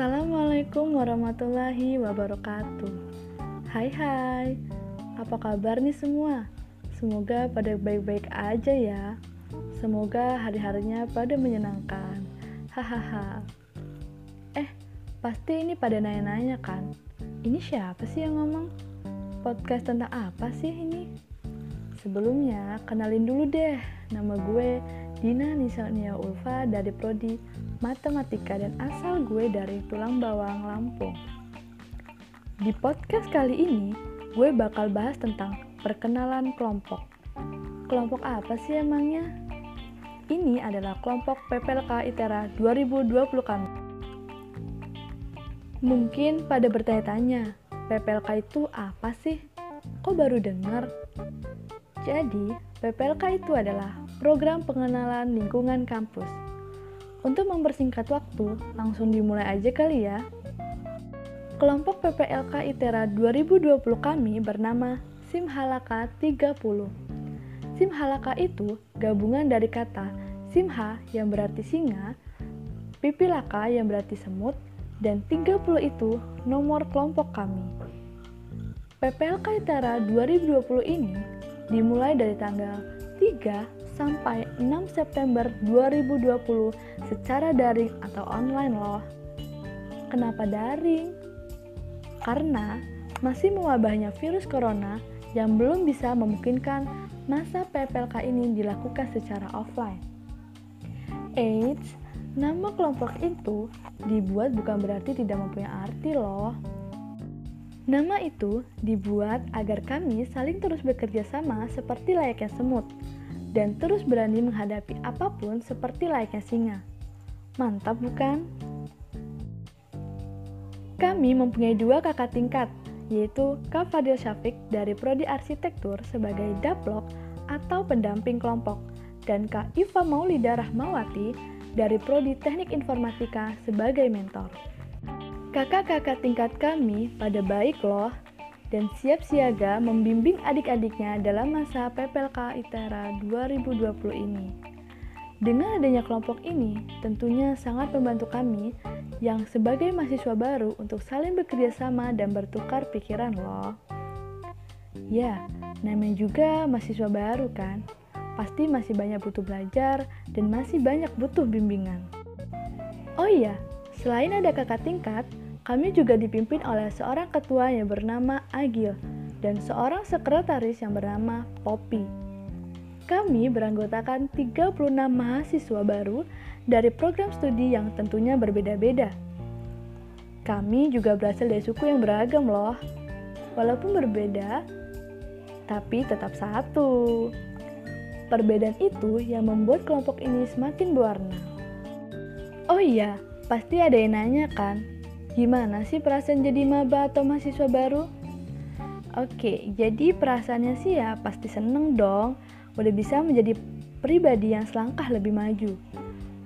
Assalamualaikum warahmatullahi wabarakatuh Hai hai Apa kabar nih semua? Semoga pada baik-baik aja ya Semoga hari-harinya pada menyenangkan Hahaha Eh, pasti ini pada nanya-nanya kan Ini siapa sih yang ngomong? Podcast tentang apa sih ini? Sebelumnya, kenalin dulu deh Nama gue Dina Nisania Ulfa dari Prodi Matematika dan asal gue dari Tulang Bawang, Lampung. Di podcast kali ini, gue bakal bahas tentang perkenalan kelompok. Kelompok apa sih emangnya? Ini adalah kelompok PPLK ITERA 2020 kami. Mungkin pada bertanya-tanya, PPLK itu apa sih? Kok baru dengar? Jadi, PPLK itu adalah program pengenalan lingkungan kampus. Untuk mempersingkat waktu, langsung dimulai aja kali ya. Kelompok PPLK ITERA 2020 kami bernama Simhalaka 30. Simhalaka itu gabungan dari kata Simha yang berarti singa, Pipilaka yang berarti semut, dan 30 itu nomor kelompok kami. PPLK ITERA 2020 ini dimulai dari tanggal 3 sampai 6 September 2020 secara daring atau online loh. Kenapa daring? Karena masih mewabahnya virus corona yang belum bisa memungkinkan masa PPLK ini dilakukan secara offline. Eits, nama kelompok itu dibuat bukan berarti tidak mempunyai arti loh. Nama itu dibuat agar kami saling terus bekerja sama seperti layaknya semut dan terus berani menghadapi apa pun seperti layaknya singa. Mantap bukan? Kami mempunyai dua kakak tingkat, yaitu Kak Fadil Syafiq dari Prodi Arsitektur sebagai daplok atau pendamping kelompok, dan Kak Iva Maulida Rahmawati dari Prodi Teknik Informatika sebagai mentor. Kakak-kakak tingkat kami pada baik loh dan siap siaga membimbing adik-adiknya dalam masa PPLK ITERA 2020 ini. Dengan adanya kelompok ini, tentunya sangat membantu kami yang sebagai mahasiswa baru untuk saling bekerja sama dan bertukar pikiran loh. Ya, namanya juga mahasiswa baru kan? Pasti masih banyak butuh belajar dan masih banyak butuh bimbingan. Oh iya, selain ada kakak tingkat, kami juga dipimpin oleh seorang ketua yang bernama Agil dan seorang sekretaris yang bernama Poppy. Kami beranggotakan 36 mahasiswa baru dari program studi yang tentunya berbeda-beda. Kami juga berasal dari suku yang beragam loh. Walaupun berbeda, tapi tetap satu. Perbedaan itu yang membuat kelompok ini semakin berwarna. Oh iya, pasti ada yang nanya kan, Gimana sih perasaan jadi maba atau mahasiswa baru? Oke, jadi perasaannya sih ya pasti seneng dong. Udah bisa menjadi pribadi yang selangkah lebih maju.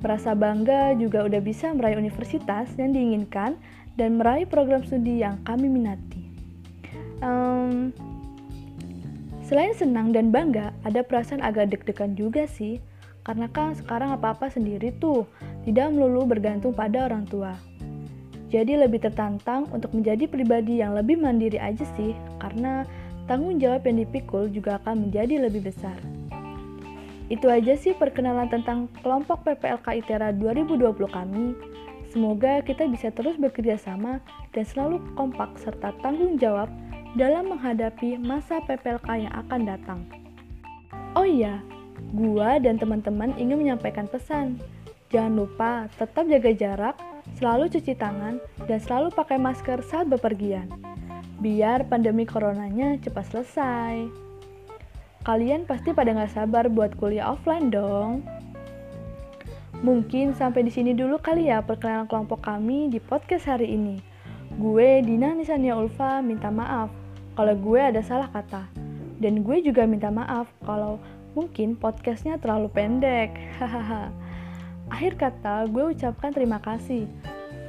Merasa bangga juga udah bisa meraih universitas yang diinginkan dan meraih program studi yang kami minati. Um, selain senang dan bangga, ada perasaan agak deg-degan juga sih. Karena kan sekarang apa-apa sendiri tuh, tidak melulu bergantung pada orang tua. Jadi lebih tertantang untuk menjadi pribadi yang lebih mandiri aja sih, karena tanggung jawab yang dipikul juga akan menjadi lebih besar. Itu aja sih perkenalan tentang kelompok PPLK ITERA 2020 kami. Semoga kita bisa terus bekerja sama dan selalu kompak serta tanggung jawab dalam menghadapi masa PPLK yang akan datang. Oh iya, gua dan teman-teman ingin menyampaikan pesan. Jangan lupa tetap jaga jarak, selalu cuci tangan, dan selalu pakai masker saat bepergian. Biar pandemi coronanya cepat selesai. Kalian pasti pada nggak sabar buat kuliah offline dong. Mungkin sampai di sini dulu kali ya perkenalan kelompok kami di podcast hari ini. Gue Dina Nisania Ulfa minta maaf kalau gue ada salah kata. Dan gue juga minta maaf kalau mungkin podcastnya terlalu pendek. Hahaha. Akhir kata, gue ucapkan terima kasih.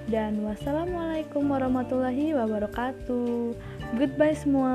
Dan wassalamualaikum warahmatullahi wabarakatuh. Goodbye semua.